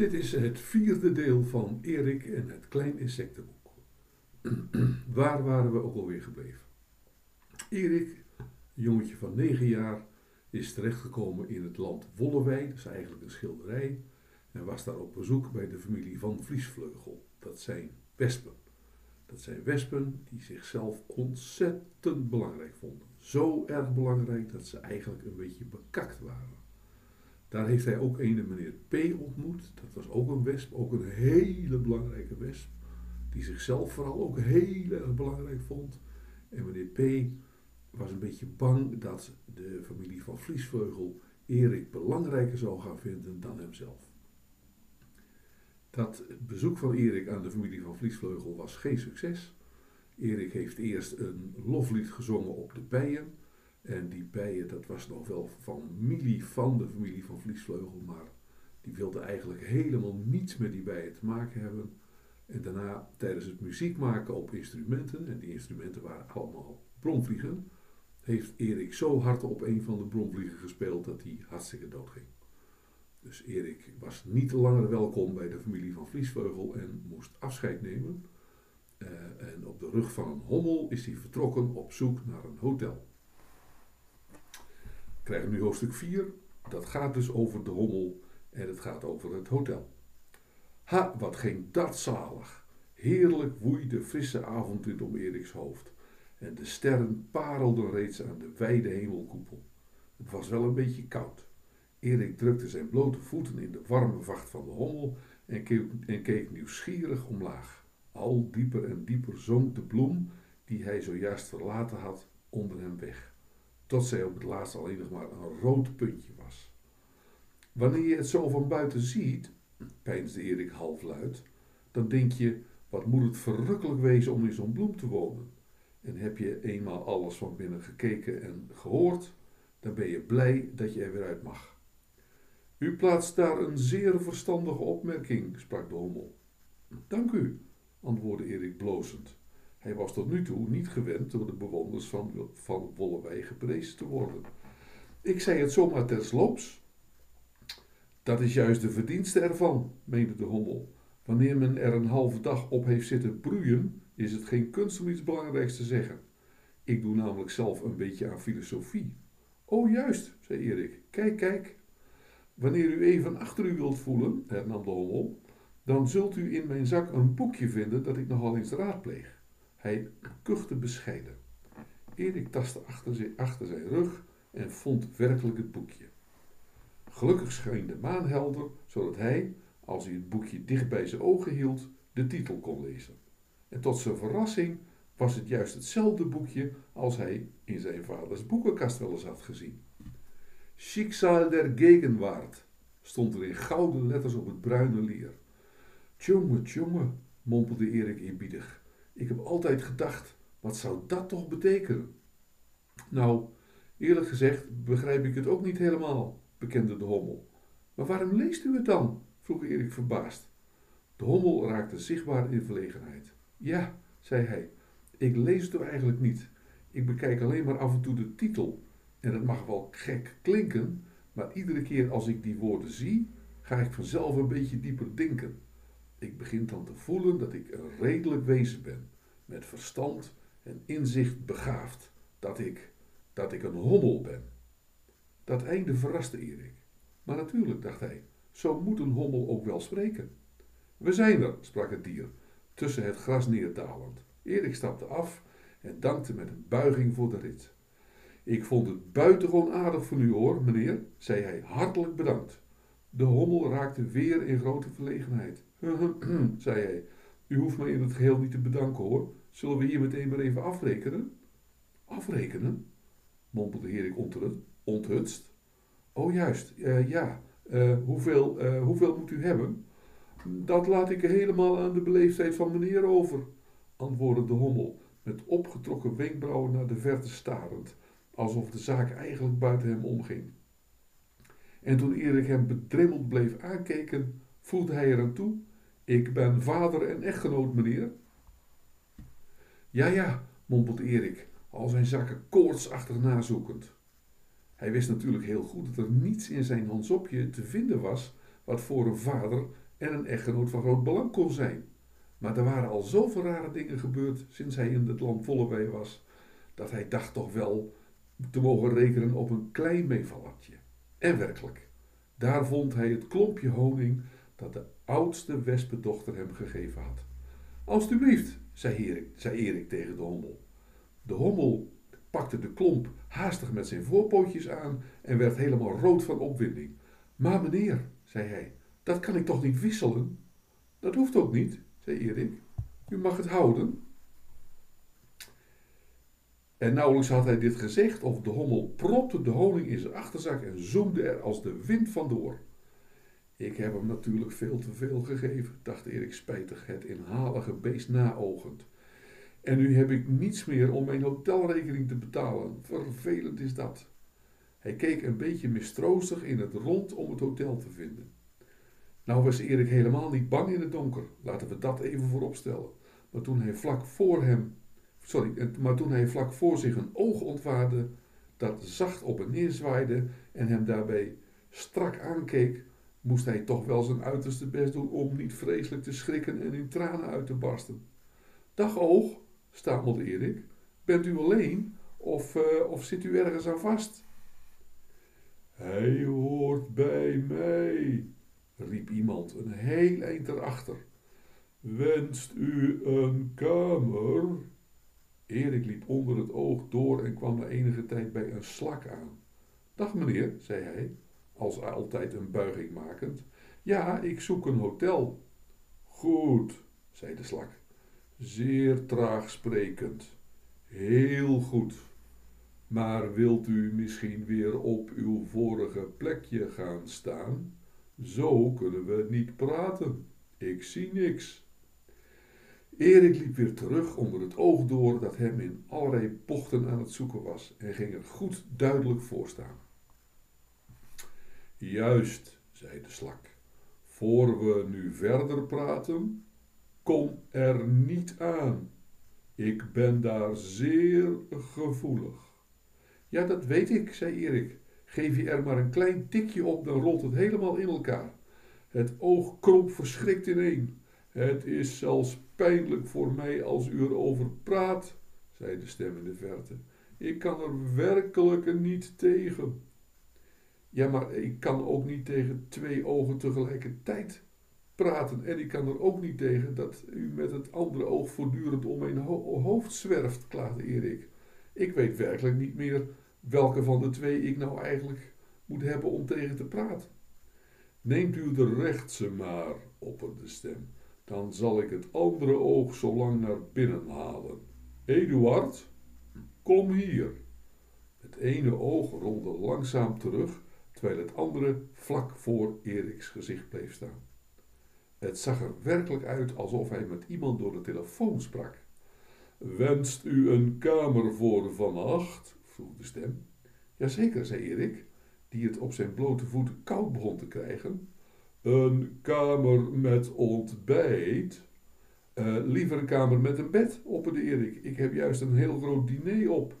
Dit is het vierde deel van Erik en het Klein Insectenboek. Waar waren we ook alweer gebleven? Erik, een jongetje van 9 jaar, is terechtgekomen in het land Wollewij, dat is eigenlijk een schilderij, en was daar op bezoek bij de familie van Vliesvleugel. Dat zijn wespen. Dat zijn wespen die zichzelf ontzettend belangrijk vonden. Zo erg belangrijk dat ze eigenlijk een beetje bekakt waren. Daar heeft hij ook een meneer P. ontmoet. Dat was ook een wesp, ook een hele belangrijke wesp. Die zichzelf vooral ook heel erg belangrijk vond. En meneer P. was een beetje bang dat de familie van Vliesvleugel Erik belangrijker zou gaan vinden dan hemzelf. Dat bezoek van Erik aan de familie van Vliesvleugel was geen succes. Erik heeft eerst een loflied gezongen op de bijen. En die bijen, dat was nog wel familie van de familie van Vliesvleugel, maar die wilde eigenlijk helemaal niets met die bijen te maken hebben. En daarna, tijdens het muziek maken op instrumenten, en die instrumenten waren allemaal bromvliegen, heeft Erik zo hard op een van de bromvliegen gespeeld dat hij hartstikke dood ging. Dus Erik was niet langer welkom bij de familie van Vliesvleugel en moest afscheid nemen. Uh, en op de rug van een hommel is hij vertrokken op zoek naar een hotel. Krijgen nu hoofdstuk 4. Dat gaat dus over de hommel en het gaat over het hotel. Ha, wat ging dat zalig! Heerlijk woei de frisse avondwind om Eriks hoofd. En de sterren parelden reeds aan de wijde hemelkoepel. Het was wel een beetje koud. Erik drukte zijn blote voeten in de warme vacht van de hommel en keek, en keek nieuwsgierig omlaag. Al dieper en dieper zonk de bloem die hij zojuist verlaten had onder hem weg, tot zij op het laatst alleen nog maar een rood puntje was. Wanneer je het zo van buiten ziet, peinsde Erik halfluid, dan denk je, wat moet het verrukkelijk wezen om in zo'n bloem te wonen. En heb je eenmaal alles van binnen gekeken en gehoord, dan ben je blij dat je er weer uit mag. U plaatst daar een zeer verstandige opmerking, sprak de hommel. Dank u, antwoordde Erik blozend. Hij was tot nu toe niet gewend door de bewoners van, van Wollewij geprezen te worden. Ik zei het zomaar tersloops. Dat is juist de verdienste ervan, meende de hommel. Wanneer men er een halve dag op heeft zitten broeien, is het geen kunst om iets belangrijks te zeggen. Ik doe namelijk zelf een beetje aan filosofie. Oh, juist, zei Erik. Kijk, kijk. Wanneer u even achter u wilt voelen, hernam de hommel, dan zult u in mijn zak een boekje vinden dat ik nogal eens raadpleeg. Hij kuchte bescheiden. Erik tastte achter, achter zijn rug en vond werkelijk het boekje. Gelukkig scheen de maan helder, zodat hij, als hij het boekje dicht bij zijn ogen hield, de titel kon lezen. En tot zijn verrassing was het juist hetzelfde boekje als hij in zijn vaders boekenkast wel eens had gezien. Schicksal der Gegenwart stond er in gouden letters op het bruine leer. Tjonge, tjonge, mompelde Erik eerbiedig. Ik heb altijd gedacht, wat zou dat toch betekenen? Nou, eerlijk gezegd begrijp ik het ook niet helemaal, bekende de hommel. Maar waarom leest u het dan? vroeg Erik verbaasd. De hommel raakte zichtbaar in verlegenheid. Ja, zei hij, ik lees het eigenlijk niet. Ik bekijk alleen maar af en toe de titel en dat mag wel gek klinken, maar iedere keer als ik die woorden zie, ga ik vanzelf een beetje dieper denken. Ik begin dan te voelen dat ik een redelijk wezen ben, met verstand en inzicht begaafd, dat ik, dat ik een hommel ben. Dat einde verraste Erik. Maar natuurlijk, dacht hij, zo moet een hommel ook wel spreken. We zijn er, sprak het dier, tussen het gras neerdalend. Erik stapte af en dankte met een buiging voor de rit. Ik vond het buitengewoon aardig van u hoor, meneer, zei hij hartelijk bedankt. De hommel raakte weer in grote verlegenheid. zei hij, u hoeft mij in het geheel niet te bedanken hoor. Zullen we hier meteen maar even afrekenen? Afrekenen? mompelde Erik onthutst. Oh juist, uh, ja. Uh, hoeveel, uh, hoeveel moet u hebben? Dat laat ik helemaal aan de beleefdheid van meneer over, antwoordde de hommel, met opgetrokken wenkbrauwen naar de verte starend alsof de zaak eigenlijk buiten hem omging. En toen Erik hem bedremmeld bleef aankijken, voegde hij eraan toe: Ik ben vader en echtgenoot, meneer. Ja, ja, mompelde Erik, al zijn zakken koortsachtig nazoekend. Hij wist natuurlijk heel goed dat er niets in zijn handsopje te vinden was wat voor een vader en een echtgenoot van groot belang kon zijn. Maar er waren al zoveel rare dingen gebeurd sinds hij in het land Vollewee was, dat hij dacht toch wel te mogen rekenen op een klein meevallertje. En werkelijk, daar vond hij het klompje honing dat de oudste wespendochter hem gegeven had. Alsjeblieft, zei Erik, zei Erik tegen de hommel. De hommel pakte de klomp haastig met zijn voorpootjes aan en werd helemaal rood van opwinding. Maar meneer, zei hij, dat kan ik toch niet wisselen? Dat hoeft ook niet, zei Erik. U mag het houden. En nauwelijks had hij dit gezegd of de hommel propte de honing in zijn achterzak en zoemde er als de wind vandoor. Ik heb hem natuurlijk veel te veel gegeven, dacht Erik spijtig, het inhalige beest naogend. En nu heb ik niets meer om mijn hotelrekening te betalen. Vervelend is dat. Hij keek een beetje mistroostig in het rond om het hotel te vinden. Nou was Erik helemaal niet bang in het donker, laten we dat even vooropstellen. Maar toen hij vlak voor hem, sorry, maar toen hij vlak voor zich een oog ontwaarde dat zacht op en neer zwaaide en hem daarbij strak aankeek, moest hij toch wel zijn uiterste best doen om niet vreselijk te schrikken en in tranen uit te barsten. Dag oog, stamelde Erik. Bent u alleen of, uh, of zit u ergens aan vast? Hij hoort bij mij, riep iemand een heel eind erachter. Wenst u een kamer? Erik liep onder het oog door en kwam na enige tijd bij een slak aan. Dag meneer, zei hij, als altijd een buiging makend. Ja, ik zoek een hotel. Goed, zei de slak. Zeer traag sprekend. Heel goed. Maar wilt u misschien weer op uw vorige plekje gaan staan? Zo kunnen we niet praten. Ik zie niks. Erik liep weer terug onder het oog door dat hem in allerlei pochten aan het zoeken was en ging er goed duidelijk voor staan. Juist, zei de slak. Voor we nu verder praten, kom er niet aan. Ik ben daar zeer gevoelig. Ja, dat weet ik, zei Erik. Geef je er maar een klein tikje op, dan rolt het helemaal in elkaar. Het oog kromp verschrikt ineen. Het is zelfs pijnlijk voor mij als u erover praat, zei de stem in de verte. Ik kan er werkelijk niet tegen. Ja, maar ik kan ook niet tegen twee ogen tegelijkertijd praten. En ik kan er ook niet tegen dat u met het andere oog voortdurend om mijn hoofd zwerft, klaagde Erik. Ik weet werkelijk niet meer welke van de twee ik nou eigenlijk moet hebben om tegen te praten. Neemt u de rechtse maar, opperde de stem. Dan zal ik het andere oog zo lang naar binnen halen. Eduard, kom hier. Het ene oog rolde langzaam terug, terwijl het andere vlak voor Eriks gezicht bleef staan. Het zag er werkelijk uit alsof hij met iemand door de telefoon sprak. Wenst u een kamer voor vannacht? vroeg de stem. Jazeker, zei Erik, die het op zijn blote voeten koud begon te krijgen. Een kamer met ontbijt? Uh, liever een kamer met een bed, opperde Erik. Ik heb juist een heel groot diner op.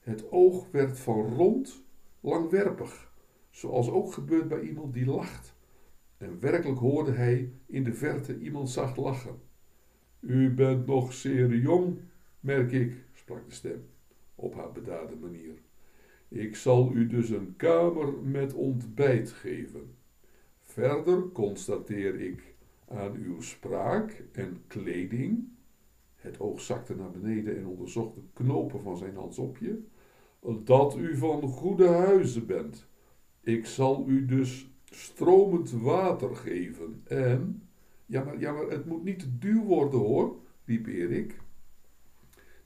Het oog werd van rond langwerpig, zoals ook gebeurt bij iemand die lacht. En werkelijk hoorde hij in de verte iemand zacht lachen. U bent nog zeer jong, merk ik, sprak de stem, op haar bedaarde manier. Ik zal u dus een kamer met ontbijt geven. Verder constateer ik aan uw spraak en kleding. Het oog zakte naar beneden en onderzocht de knopen van zijn handsopje. Dat u van goede huizen bent. Ik zal u dus stromend water geven. En. Ja maar, ja, maar het moet niet te duur worden hoor, riep Erik,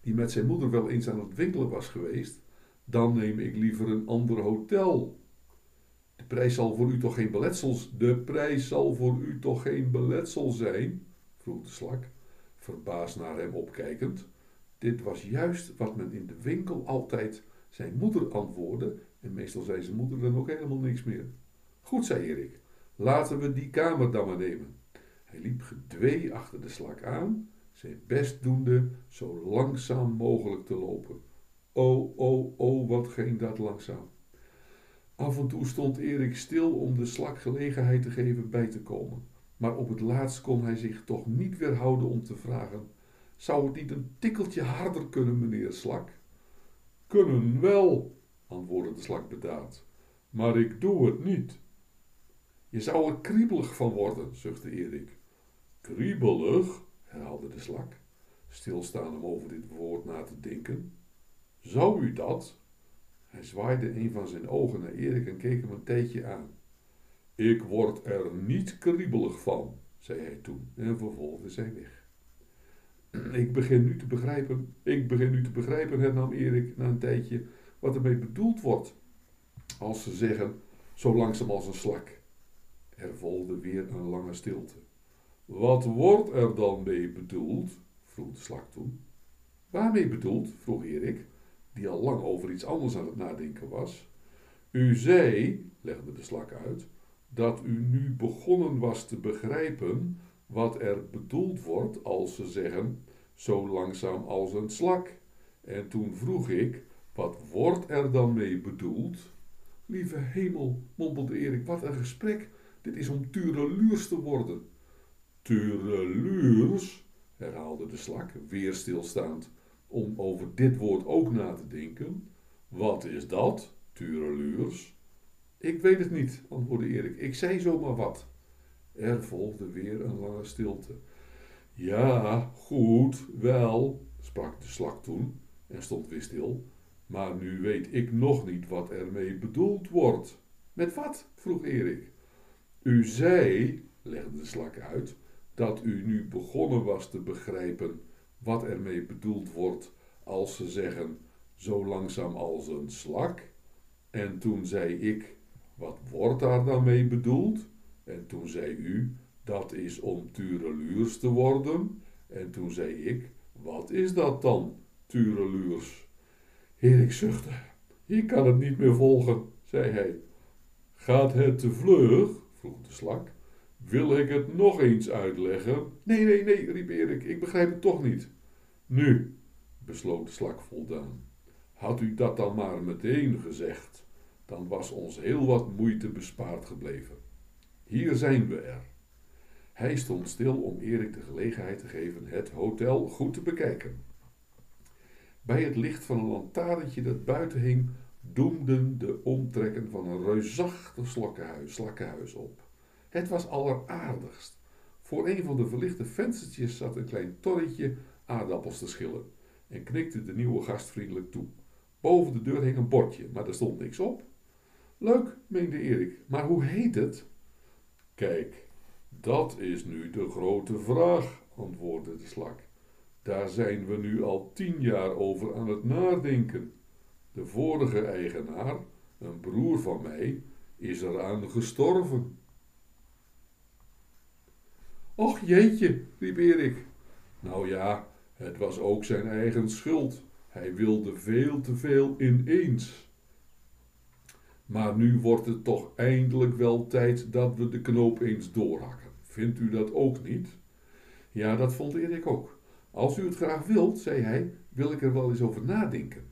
die met zijn moeder wel eens aan het winkelen was geweest. Dan neem ik liever een ander hotel. De prijs zal voor u toch geen beletsels. De prijs zal voor u toch geen beletsel zijn? vroeg de slak, verbaasd naar hem opkijkend. Dit was juist wat men in de winkel altijd zijn moeder antwoordde, en meestal zei zijn moeder dan ook helemaal niks meer. Goed, zei Erik, laten we die kamer dan maar nemen. Hij liep gedwee achter de slak aan, zijn best doende zo langzaam mogelijk te lopen. O, o, o, wat ging dat langzaam. Af en toe stond Erik stil om de slak gelegenheid te geven bij te komen. Maar op het laatst kon hij zich toch niet weerhouden om te vragen: Zou het niet een tikkeltje harder kunnen, meneer Slak? Kunnen wel, antwoordde de slak bedaard, maar ik doe het niet. Je zou er kriebelig van worden, zuchtte Erik. Kriebelig, herhaalde de slak, stilstaan om over dit woord na te denken. Zou u dat? Hij zwaaide een van zijn ogen naar Erik en keek hem een tijdje aan. Ik word er niet kriebelig van, zei hij toen en vervolgde zijn weg. Ik begin nu te begrijpen, ik begin nu te begrijpen, hernam Erik na een tijdje, wat ermee bedoeld wordt. Als ze zeggen, zo langzaam als een slak. Er volgde weer een lange stilte. Wat wordt er dan mee bedoeld? vroeg de slak toen. Waarmee bedoeld? vroeg Erik, die al lang over iets anders aan het nadenken was. U zei, legde de slak uit, dat u nu begonnen was te begrijpen wat er bedoeld wordt als ze zeggen zo langzaam als een slak. En toen vroeg ik, wat wordt er dan mee bedoeld? Lieve hemel, mompelde Erik, wat een gesprek. Dit is om tureluurs te worden. Tureluurs, herhaalde de slak, weer stilstaand, om over dit woord ook na te denken. Wat is dat, tureluurs? Ik weet het niet, antwoordde Erik. Ik zei zomaar wat. Er volgde weer een lange stilte. Ja, goed, wel, sprak de slak toen en stond weer stil. Maar nu weet ik nog niet wat ermee bedoeld wordt. Met wat? vroeg Erik. U zei, legde de slak uit, dat u nu begonnen was te begrijpen wat ermee bedoeld wordt als ze zeggen zo langzaam als een slak. En toen zei ik, wat wordt daar dan mee bedoeld? En toen zei u, dat is om tureluurs te worden. En toen zei ik, wat is dat dan, tureluurs? Erik zuchtte. Ik kan het niet meer volgen, zei hij. Gaat het te vlug? vroeg de slak. Wil ik het nog eens uitleggen? Nee, nee, nee, riep Erik, ik begrijp het toch niet. Nu, besloot de slak voldaan, had u dat dan maar meteen gezegd, dan was ons heel wat moeite bespaard gebleven. Hier zijn we er. Hij stond stil om Erik de gelegenheid te geven het hotel goed te bekijken. Bij het licht van een lantaarntje dat buiten hing, doemden de omtrekken van een reusachtig slakkenhuis, slakkenhuis op. Het was alleraardigst. Voor een van de verlichte venstertjes zat een klein torretje aardappels te schillen en knikte de nieuwe gast vriendelijk toe. Boven de deur hing een bordje, maar er stond niks op. Leuk, meende Erik, maar hoe heet het? Kijk, dat is nu de grote vraag, antwoordde de slak. Daar zijn we nu al tien jaar over aan het nadenken. De vorige eigenaar, een broer van mij, is eraan gestorven. Och jeetje, riep Erik. Nou ja, het was ook zijn eigen schuld. Hij wilde veel te veel ineens. Maar nu wordt het toch eindelijk wel tijd dat we de knoop eens doorhakken. Vindt u dat ook niet? Ja, dat vond Erik ook. Als u het graag wilt, zei hij, wil ik er wel eens over nadenken.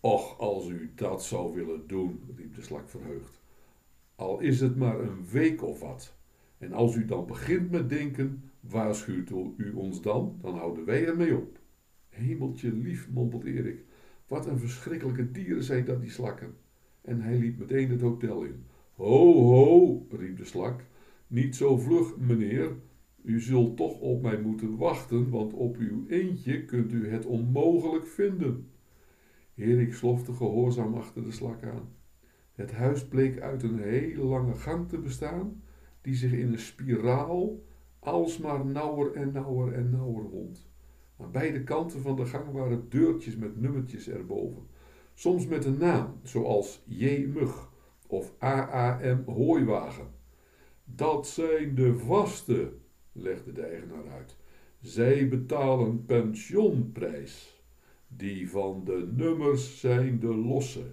Och, als u dat zou willen doen, riep de slak verheugd. Al is het maar een week of wat. En als u dan begint met denken, waarschuwt u ons dan, dan houden wij ermee op. Hemeltje lief, mompelde Erik. Wat een verschrikkelijke dieren zijn dat, die slakken. En hij liep meteen het hotel in. Ho, ho, riep de slak. Niet zo vlug, meneer. U zult toch op mij moeten wachten, want op uw eentje kunt u het onmogelijk vinden. Erik slofte gehoorzaam achter de slak aan. Het huis bleek uit een hele lange gang te bestaan, die zich in een spiraal alsmaar nauwer en nauwer en nauwer wond. Aan beide kanten van de gang waren deurtjes met nummertjes erboven. Soms met een naam, zoals J. Mug of AAM Hooiwagen. Dat zijn de vaste, legde de eigenaar uit. Zij betalen pensioenprijs. Die van de nummers zijn de losse.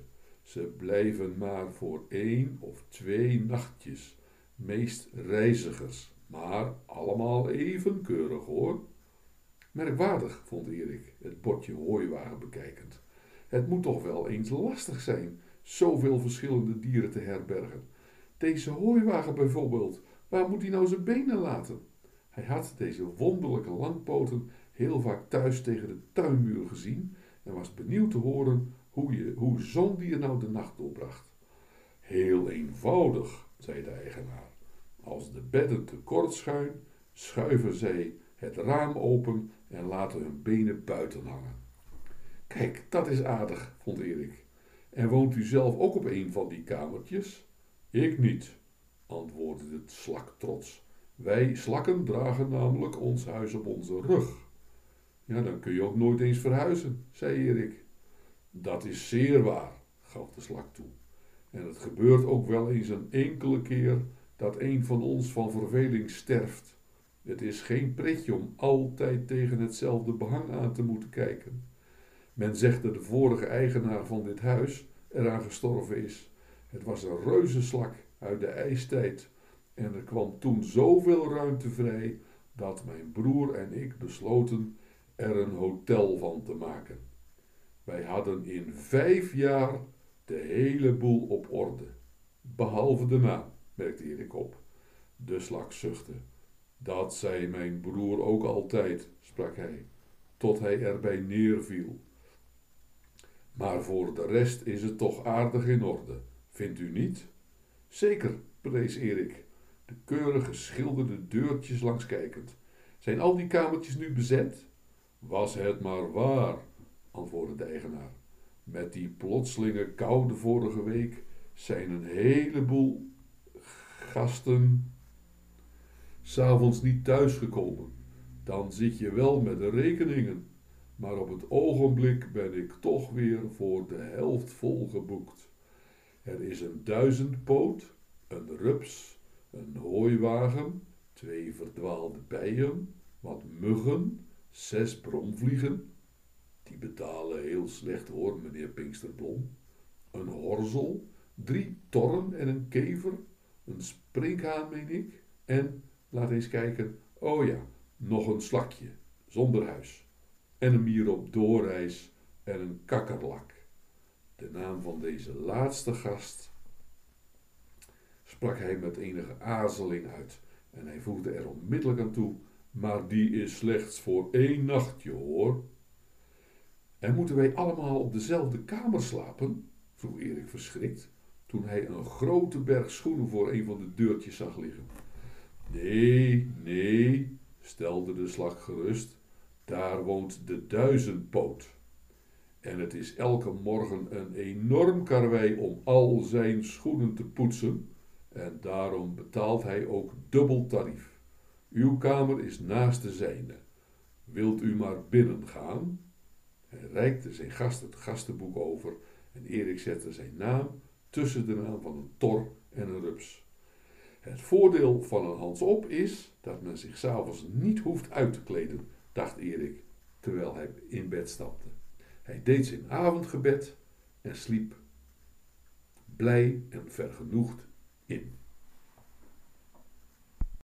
Ze blijven maar voor één of twee nachtjes, meest reizigers, maar allemaal even keurig hoor. Merkwaardig, vond Erik, het bordje hooiwagen bekijkend. Het moet toch wel eens lastig zijn, zoveel verschillende dieren te herbergen. Deze hooiwagen bijvoorbeeld Waar moet hij nou zijn benen laten? Hij had deze wonderlijke langpoten heel vaak thuis tegen de tuinmuur gezien en was benieuwd te horen hoe, je, hoe zo'n dier nou de nacht doorbracht. Heel eenvoudig, zei de eigenaar. Als de bedden te kort schuin, schuiven zij het raam open en laten hun benen buiten hangen. Kijk, dat is aardig, vond Erik. En woont u zelf ook op een van die kamertjes? Ik niet, antwoordde het slak trots. Wij slakken dragen namelijk ons huis op onze rug. Ja, dan kun je ook nooit eens verhuizen, zei Erik. Dat is zeer waar, gaf de slak toe. En het gebeurt ook wel eens een enkele keer dat een van ons van verveling sterft. Het is geen pretje om altijd tegen hetzelfde behang aan te moeten kijken. Men zegt dat de vorige eigenaar van dit huis eraan gestorven is. Het was een reuzenslak uit de ijstijd en er kwam toen zoveel ruimte vrij dat mijn broer en ik besloten er een hotel van te maken. Wij hadden in vijf jaar de hele boel op orde. Behalve de naam, merkte Erik op. De slak zuchtte. Dat zei mijn broer ook altijd, sprak hij, tot hij erbij neerviel. Maar voor de rest is het toch aardig in orde, vindt u niet? Zeker, prees Erik, de keurig geschilderde deurtjes langs kijkend. Zijn al die kamertjes nu bezet? Was het maar waar, antwoordde de eigenaar. Met die plotselinge koude vorige week zijn een heleboel gasten s'avonds niet thuisgekomen. Dan zit je wel met de rekeningen, maar op het ogenblik ben ik toch weer voor de helft vol geboekt. Er is een duizendpoot, een rups, een hooiwagen, twee verdwaalde bijen, wat muggen, zes bromvliegen, die betalen heel slecht hoor, meneer Pinksterblom, een horzel, drie torren en een kever, een sprinkhaan, meen ik, en, laat eens kijken, oh ja, nog een slakje, zonder huis, en een mier op doorreis en een kakkerlak. De naam van deze laatste gast sprak hij met enige aarzeling uit, en hij voegde er onmiddellijk aan toe, maar die is slechts voor één nachtje, hoor. En moeten wij allemaal op dezelfde kamer slapen? vroeg Erik verschrikt, toen hij een grote berg schoenen voor een van de deurtjes zag liggen. Nee, nee, stelde de slag gerust, daar woont de duizendpoot. En het is elke morgen een enorm karwei om al zijn schoenen te poetsen, en daarom betaalt hij ook dubbel tarief. Uw kamer is naast de zijne. Wilt u maar binnengaan? Hij reikte zijn gast het gastenboek over en Erik zette zijn naam tussen de naam van een tor en een rups. Het voordeel van een hands-op is dat men zich s'avonds niet hoeft uit te kleden, dacht Erik terwijl hij in bed stapte. Hij deed zijn avondgebed en sliep blij en vergenoegd in.